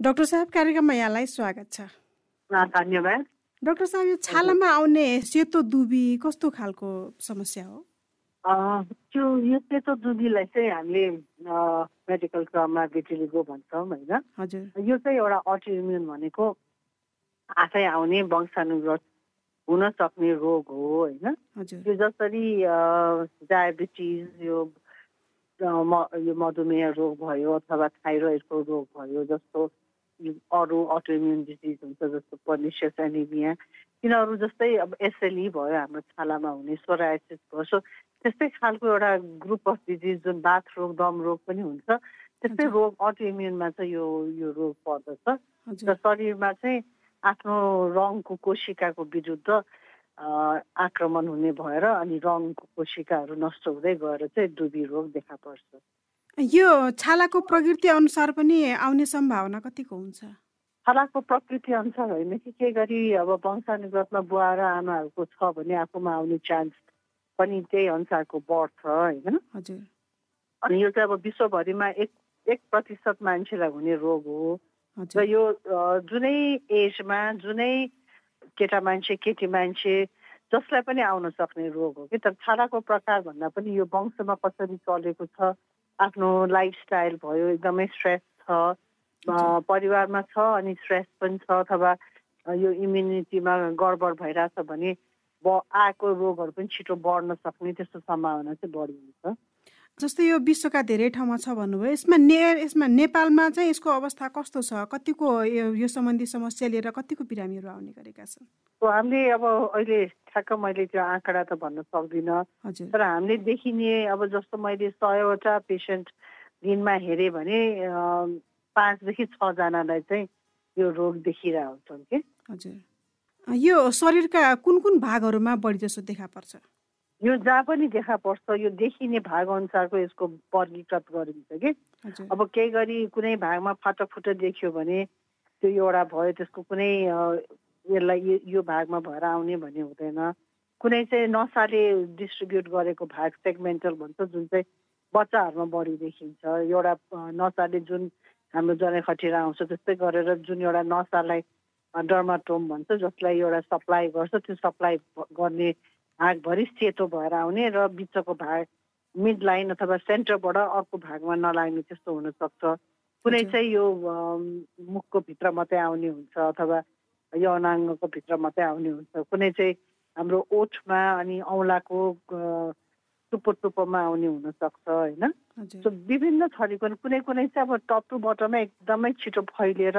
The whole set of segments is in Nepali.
डाक्टर साहब कार्यक्रममा यहाँलाई स्वागत छ। धन्यवाद। डाक्टर साहब यो छालामा आउने सेतो दुबी कस्तो खालको समस्या हो? त्यो यो सेतो दुबीलाई चाहिँ हामीले मेडिकल टर्ममा भिटिलिगो भन्छौँ होइन? हजुर। यो चाहिँ एउटा अटोइम्युन भनेको आफै आउने वंशानुगत हुन सक्ने रोग हो होइन? हजुर। यो जसरी डायबिटिज यो यो मधुमेह रोग भयो अथवा थाइरोइडको रोग भयो जस्तो अरू अटोइम्युन डिजिज हुन्छ जस्तो पर्निसियस एनिमिया तिनीहरू जस्तै अब एसएलई भयो हाम्रो छालामा हुने सोराइसिस भयो सो त्यस्तै खालको एउटा ग्रुप अफ डिजिज जुन बाथ रोग दम रोग पनि हुन्छ त्यस्तै रोग अटोइम्युनमा चाहिँ यो यो रोग पर्दछ। र शरीरमा चाहिँ आफ्नो रङको कोशिकाको विरुद्ध आक्रमण हुने भएर अनि रङको कोशिकाहरू नष्ट हुँदै गएर चाहिँ दुबी रोग देखा पर्छ। यो छालाको प्रकृति अनुसार पनि आउने सम्भावना कतिको हुन्छ? छालाको प्रकृति अनुसार होइन कि के गरी अब वंशानुगतमा बुवा र आमाहरूको छ भने आफूमा आउने चान्स पनि त्यही अनुसारको बढ्छ होइन? हजुर। अनि यो चाहिँ अब विश्वभरिमा एक एक प्रतिशत मान्छेलाई हुने रोग हो। र यो जुनै एजमा जुनै केटा मान्छे केटी मान्छे जसलाई पनि आउन सक्ने रोग हो कि तर छालाको प्रकार भन्दा पनि यो वंशमा कसरी चलेको छ आफ्नो लाइफस्टाइल भयो एकदमै स्ट्रेस छ परिवारमा छ अनि स्ट्रेस पनि छ अथवा यो इम्युनिटीमा गडबड भइरहेछ भने ब आएको रोगहरू पनि छिटो बढ्न सक्ने त्यस्तो सम्भावना चाहिँ बढी हुन्छ। जस्तै यो विश्वका धेरै ठाउँमा छ भन्नुभयो यसमा ने यसमा नेपालमा चाहिँ यसको अवस्था कस्तो छ? कतिको यो सम्बन्धी समस्या लिएर कतिको बिरामीहरू आउने गरेका छन्? हामीले अब अहिले ठ्याक्क मैले त्यो आँकडा त भन्न सक्दिनँ। तर हामीले देखिने अब जस्तो मैले सयवटा पेसेन्ट दिनमा हेरेँ भने पाँचदेखि छजनालाई चाहिँ यो रोग देखिरहेको हुन्छन् कि? हजुर। यो शरीरका कुन कुन भागहरूमा बढी जसो देखा पर्छ? यो जहाँ पनि देखा पर्छ यो देखिने भाग अनुसारको यसको वर्गीकृत गरिन्छ कि? अब केही गरी कुनै भागमा फाटफुट देखियो भने त्यो एउटा भयो त्यसको कुनै यसलाई यो भागमा भएर आउने भन्ने हुँदैन। कुनै चाहिँ नसाले डिस्ट्रिब्युट गरेको भाग सेगमेन्टल भन्छ जुन चाहिँ बच्चाहरूमा बढी देखिन्छ। एउटा नसाले जुन हाम्रो जनै खटेर आउँछ त्यस्तै गरेर जुन एउटा नसालाई डर्माटोम भन्छ जसलाई एउटा सप्लाई गर्छ त्यो सप्लाई गर्ने भागभरि सेतो भएर आउने र बिचको भाग मिड लाइन अथवा सेन्टरबाट अर्को भागमा नलाग्ने त्यस्तो हुनसक्छ। कुनै चाहिँ यो मुखको भित्र मात्रै आउने हुन्छ अथवा यो अनाङ्गको भित्र मात्रै आउने हुन्छ। कुनै चाहिँ हाम्रो ओठमा अनि औँलाको टुप्पो टुप्पोमा आउने हुनसक्छ होइन? सो विभिन्न थरीको कुनै कुनै चाहिँ अब टप टु बटममा एकदमै छिटो फैलिएर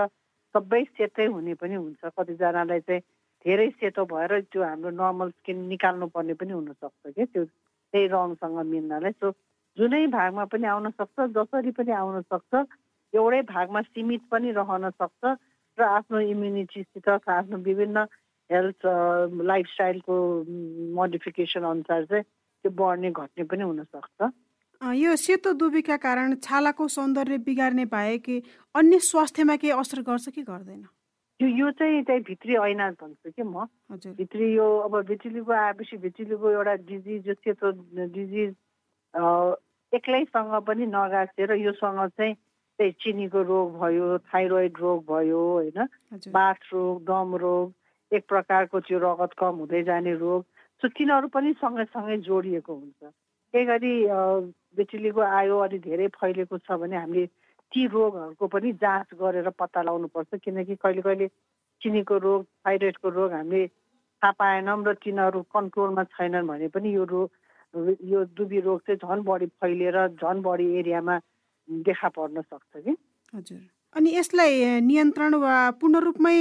सबै सेतै हुने पनि हुन्छ। कतिजनालाई चाहिँ धेरै सेतो भएर त्यो हाम्रो नर्मल स्किन निकाल्नु पर्ने पनि हुनसक्छ कि त्यो त्यही रङसँग मिल्नलाई सो जुनै भागमा पनि आउन सक्छ जसरी पनि आउन सक्छ एउटै भागमा सीमित पनि रहन सक्छ र आफ्नो इम्युनिटीसित आफ्नो विभिन्न हेल्थ लाइफस्टाइलको मोडिफिकेसन अनुसार चाहिँ त्यो बढ्ने घट्ने पनि हुनसक्छ। यो सेतो दुबीका कारण छालाको सौन्दर्य बिगार्ने बाहेक अन्य स्वास्थ्यमा केही असर गर्छ कि गर्दैन? यो यो चाहिँ त्यही भित्री ऐना भन्छु कि म। भित्री यो अब भिटिलीको आएपछि भिटिलीको एउटा डिजिज जो सेतो डिजिज एक्लैसँग पनि नगासेर योसँग चाहिँ त्यही चिनीको रोग भयो थाइरोइड रोग भयो होइन? बाथ रोग दम रोग एक प्रकारको त्यो रगत कम हुँदै जाने रोग। सो तिनीहरू पनि सँगै जोडिएको हुन्छ। त्यही गरी भिटिलीको आयो अलि धेरै फैलिएको छ भने हामीले ती रोगहरूको पनि जाँच गरेर पत्ता लगाउनुपर्छ। किनकि कहिले कहिले चिनीको रोग थाइरोइडको रोग हामीले थाहा पाएनौँ र तिनीहरू कन्ट्रोलमा छैनन् भने पनि यो रोग यो दुबी रोग चाहिँ झन् बढी फैलिएर झन् बढी एरियामा देखा पर्न सक्छ कि। हजुर। अनि यसलाई नियन्त्रण वा पूर्ण रूपमै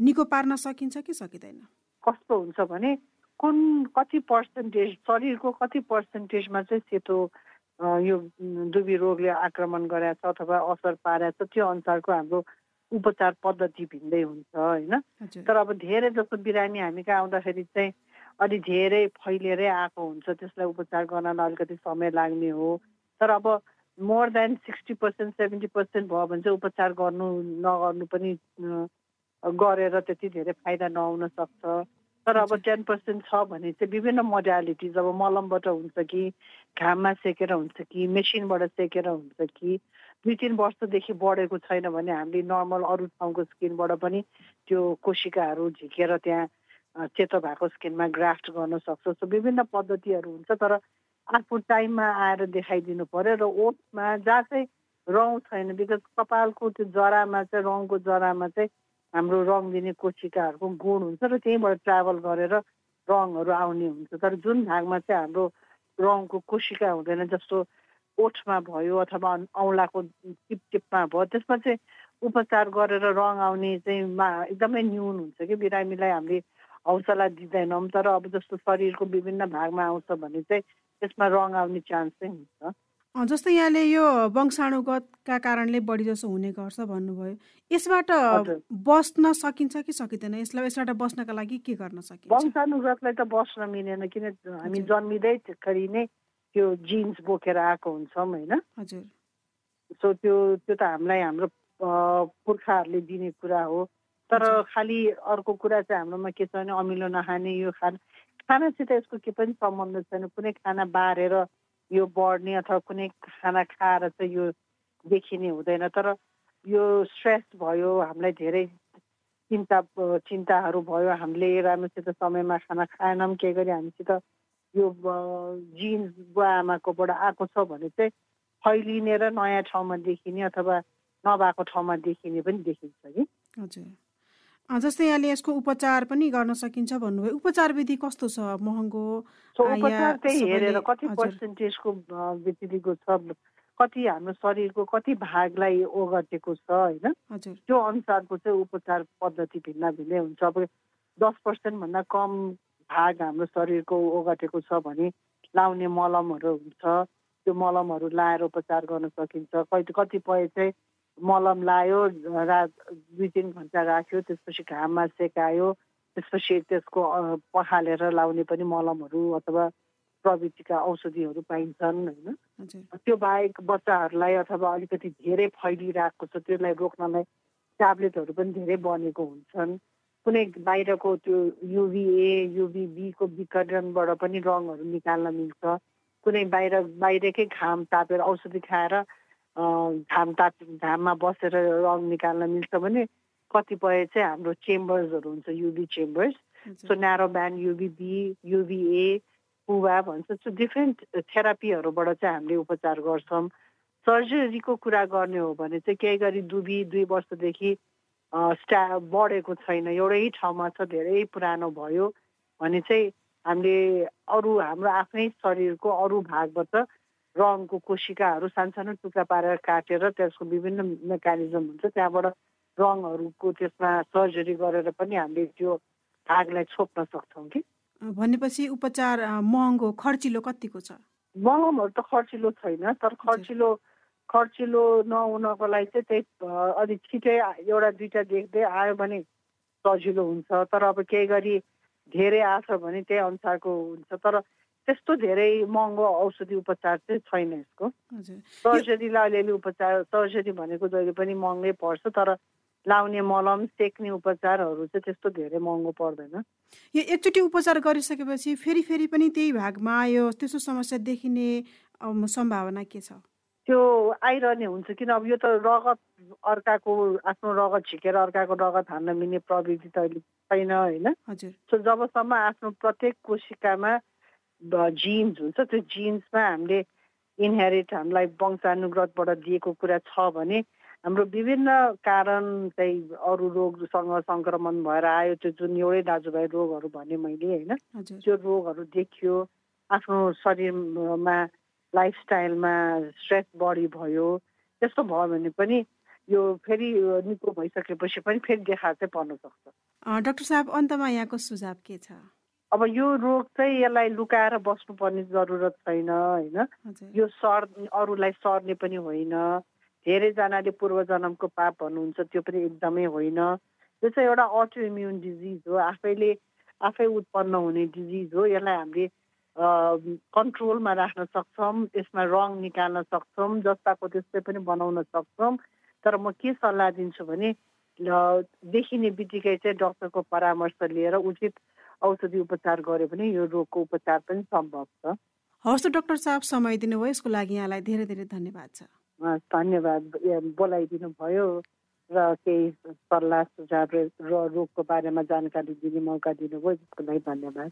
निको पार्न सकिन्छ कि सकिँदैन? कस्तो हुन्छ भने कुन कति पर्सेन्टेज शरीरको कति पर्सेन्टेजमा चाहिँ सेतो यो दुबी रोगले आक्रमण गरेछ अथवा असर पारेछ त्यो अनुसारको हाम्रो उपचार पद्धति भिन्दै हुन्छ होइन? तर अब धेरै जस्तो बिरामी हामी कहाँ आउँदाखेरि चाहिँ अलि धेरै फैलिएरै आएको हुन्छ त्यसलाई उपचार गर्नलाई अलिकति समय लाग्ने हो। तर अब more than sixty percent seventy percent भयो भने चाहिँ उपचार गर्नु नगर्नु पनि गरेर त्यति धेरै फाइदा नहुन सक्छ। तर अब टेन पर्सेन्ट छ भने चाहिँ विभिन्न मोडालिटिज अब मलमबाट हुन्छ कि घाममा सेकेर हुन्छ कि मेसिनबाट सेकेर हुन्छ कि दुई तिन वर्षदेखि बढेको छैन भने हामीले नर्मल अरू ठाउँको स्किनबाट पनि त्यो कोशिकाहरू झिकेर त्यहाँ चेतो भएको स्किनमा ग्राफ्ट गर्न सक्छ। सो विभिन्न पद्धतिहरू हुन्छ तर आफ्नो टाइममा आएर देखाइदिनु पर्यो र ओठमा जहाँ चाहिँ रौँ छैन। बिकज कपालको त्यो जरामा चाहिँ रङको जरामा चाहिँ हाम्रो रङ दिने कोशिकाहरूको गुण हुन्छ र त्यहीँबाट ट्राभल गरेर रङहरू आउने हुन्छ। तर जुन भागमा चाहिँ हाम्रो रङको कोशिका हुँदैन जस्तो ओठमा भयो अथवा औँलाको टिप टिपमा भयो त्यसमा चाहिँ उपचार गरेर रङ आउने चाहिँ मा एकदमै न्यून हुन्छ कि बिरामीलाई हामीले हौसला दिँदैनौँ। तर अब जस्तो शरीरको विभिन्न भागमा आउँछ भने चाहिँ त्यसमा रङ आउने चान्स चाहिँ हुन्छ। जस्तै यहाँले यो वंशाणुगतका कारणले बढी जसो हुने गर्छ भन्नुभयो यसबाट बस्न सकिन्छ कि सकिँदैन? यसलाई यसबाट बस्नका लागि के गर्न सकिन्छ? वंशाणुगतलाई त बस्न मिलेन किन हामी जन्मिँदैखेरि नै त्यो जिन्स बोकेर आएको हुन्छौँ होइन? हजुर। सो त्यो त्यो त हामीलाई हाम्रो पुर्खाहरूले दिने कुरा हो। तर खालि अर्को कुरा चाहिँ हाम्रोमा के छ भने अमिलो नखाने यो खाना खानासित यसको के पनि सम्बन्ध छैन। कुनै खाना बारेर यो बढ्ने अथवा कुनै खाना खाएर चाहिँ यो देखिने हुँदैन। तर यो स्ट्रेस भयो हामीलाई धेरै चिन्ता चिन्ताहरू भयो। हामीले राम्रोसित समयमा खाना खाएनौँ। के गरी हामीसित यो जिन्स बुवा आमाकोबाट आएको छ भने चाहिँ फैलिने र नयाँ ठाउँमा देखिने अथवा नभएको ठाउँमा देखिने पनि देखिन्छ कि? हजुर। जस्तै यहाँले यसको उपचार पनि गर्न सकिन्छ भन्नुभयो। उपचार विधि कस्तो छ? महँगो उपचार त्यही हेरेर कति पर्सेन्टेजको छ? कति हाम्रो शरीरको कति भागलाई ओगटेको छ होइन? त्यो अनुसारको चाहिँ उपचार पद्धति भिन्न भिन्नै हुन्छ। अब दस पर्सेन्टभन्दा कम भाग हाम्रो शरीरको ओगटेको छ भने लाउने मलमहरू हुन्छ। त्यो मलमहरू लाएर उपचार गर्न सकिन्छ। कति कतिपय चाहिँ मलम लायो रात दुई तिन घन्टा राख्यो त्यसपछि घाममा सेकायो त्यसपछि त्यसको पखालेर लाउने पनि मलमहरू अथवा प्रवृत्तिका औषधिहरू पाइन्छन् होइन। त्यो बाहेक बच्चाहरूलाई अथवा अलिकति धेरै फैलिरहेको छ त्यसलाई रोक्नलाई ट्याब्लेटहरू पनि धेरै बनेको हुन्छन्। कुनै बाहिरको त्यो युभिए युभिबीको विकरणबाट पनि रङहरू निकाल्न मिल्छ। कुनै बाहिर बाहिरकै घाम तापेर औषधि खाएर घाम ताप घाममा बसेर रङ निकाल्न मिल्छ भने कतिपय चाहिँ हाम्रो चेम्बर्सहरू हुन्छ UV chambers. So narrow band UVB UVA पुवा भन्छ। सो डिफ्रेन्ट थेरापीहरूबाट चाहिँ हामीले उपचार गर्छौँ। सर्जरीको कुरा गर्ने हो भने चाहिँ केही गरी दुबी दुई वर्षदेखि स्टा बढेको छैन। एउटै ठाउँमा छ धेरै पुरानो भयो। भने चाहिँ हामीले अरू हाम्रो आफ्नै शरीरको अरू भागबाट रङको कोशिकाहरू सानसानो टुक्रा पारेर काटेर त्यसको विभिन्न मेकानिजम हुन्छ। त्यहाँबाट रङहरूको त्यसमा सर्जरी गरेर पनि हामीले त्यो भागलाई छोप्न सक्छौँ कि। भनेपछि उपचार महँगो खर्चिलो कतिको छ? मलमहरू त खर्चिलो छैन तर खर्चिलो खर्चिलो नहुनको लागि चाहिँ त्यही अलिक छिटै एउटा दुइटा देख्दै आयो भने सजिलो हुन्छ। तर अब केही गरी धेरै आछ भने त्यही अनुसारको हुन्छ। तर त्यस्तो धेरै महँगो औषधि उपचार चाहिँ छैन यसको। सर्जरीलाई अलिअलि उपचार सर्जरी भनेको जहिले पनि महँगै पर्छ तर लाउने मलम सेक्ने उपचारहरू चाहिँ त्यस्तो धेरै महँगो पर्दैन। यो एकचोटि उपचार गरिसकेपछि फेरि फेरि पनि त्यही भागमा आयो त्यस्तो समस्या देखिने सम्भावना के छ? त्यो आइरहने हुन्छ किन अब यो त रगत अर्काको आफ्नो रगत छिकेर अर्काको रगत हान्न मिल्ने प्रविधि त अहिले छैन होइन? सो जबसम्म आफ्नो प्रत्येक कोशिकामा जिन्स हुन्छ त्यो जिन्समा हामीले इन्हेरिट हामीलाई वंशानुगतबाट दिएको कुरा छ भने हाम्रो विभिन्न कारण चाहिँ अरू रोगसँग सङ्क्रमण भएर आयो त्यो जुन एउटै दाजुभाइ रोगहरू भने मैले होइन त्यो रोगहरू देखियो आफ्नो शरीरमा लाइफस्टाइलमा स्ट्रेस बढी भयो त्यस्तो भयो भने पनि यो फेरि निको भइसकेपछि पनि फेरि देखा चाहिँ पर्न सक्छ। डाक्टर साहब अन्तमा यहाँको सुझाव के छ? अब यो रोग चाहिँ यसलाई लुकाएर बस्नुपर्ने जरुरत छैन होइन? यो सर अरूलाई सर्ने पनि होइन। धेरैजनाले पूर्व जन्मको पाप भन्नुहुन्छ त्यो पनि एकदमै होइन। यो चाहिँ एउटा अटो इम्युन डिजिज हो। आफैले आफै उत्पन्न हुने डिजिज हो। यसलाई हामीले कन्ट्रोलमा राख्न सक्छौँ यसमा रङ निकाल्न सक्छौँ जस्ताको त्यस्तै पनि बनाउन सक्छौँ। तर म के सल्लाह दिन्छु भने देखिने बित्तिकै चाहिँ डक्टरको परामर्श लिएर उचित औषधि उपचार गर्यो भने यो रोगको उपचार पनि सम्भव छ। हवस् त डक्टर साहब समय दिनुभयो। यसको लागि यहाँलाई धेरै धेरै धन्यवाद छ। धन्यवाद। बोलाइदिनु भयो र केही सल्लाह सुझाव र रोगको बारेमा जानकारी दिने मौका दिनुभयो त्यसको लागि धन्यवाद।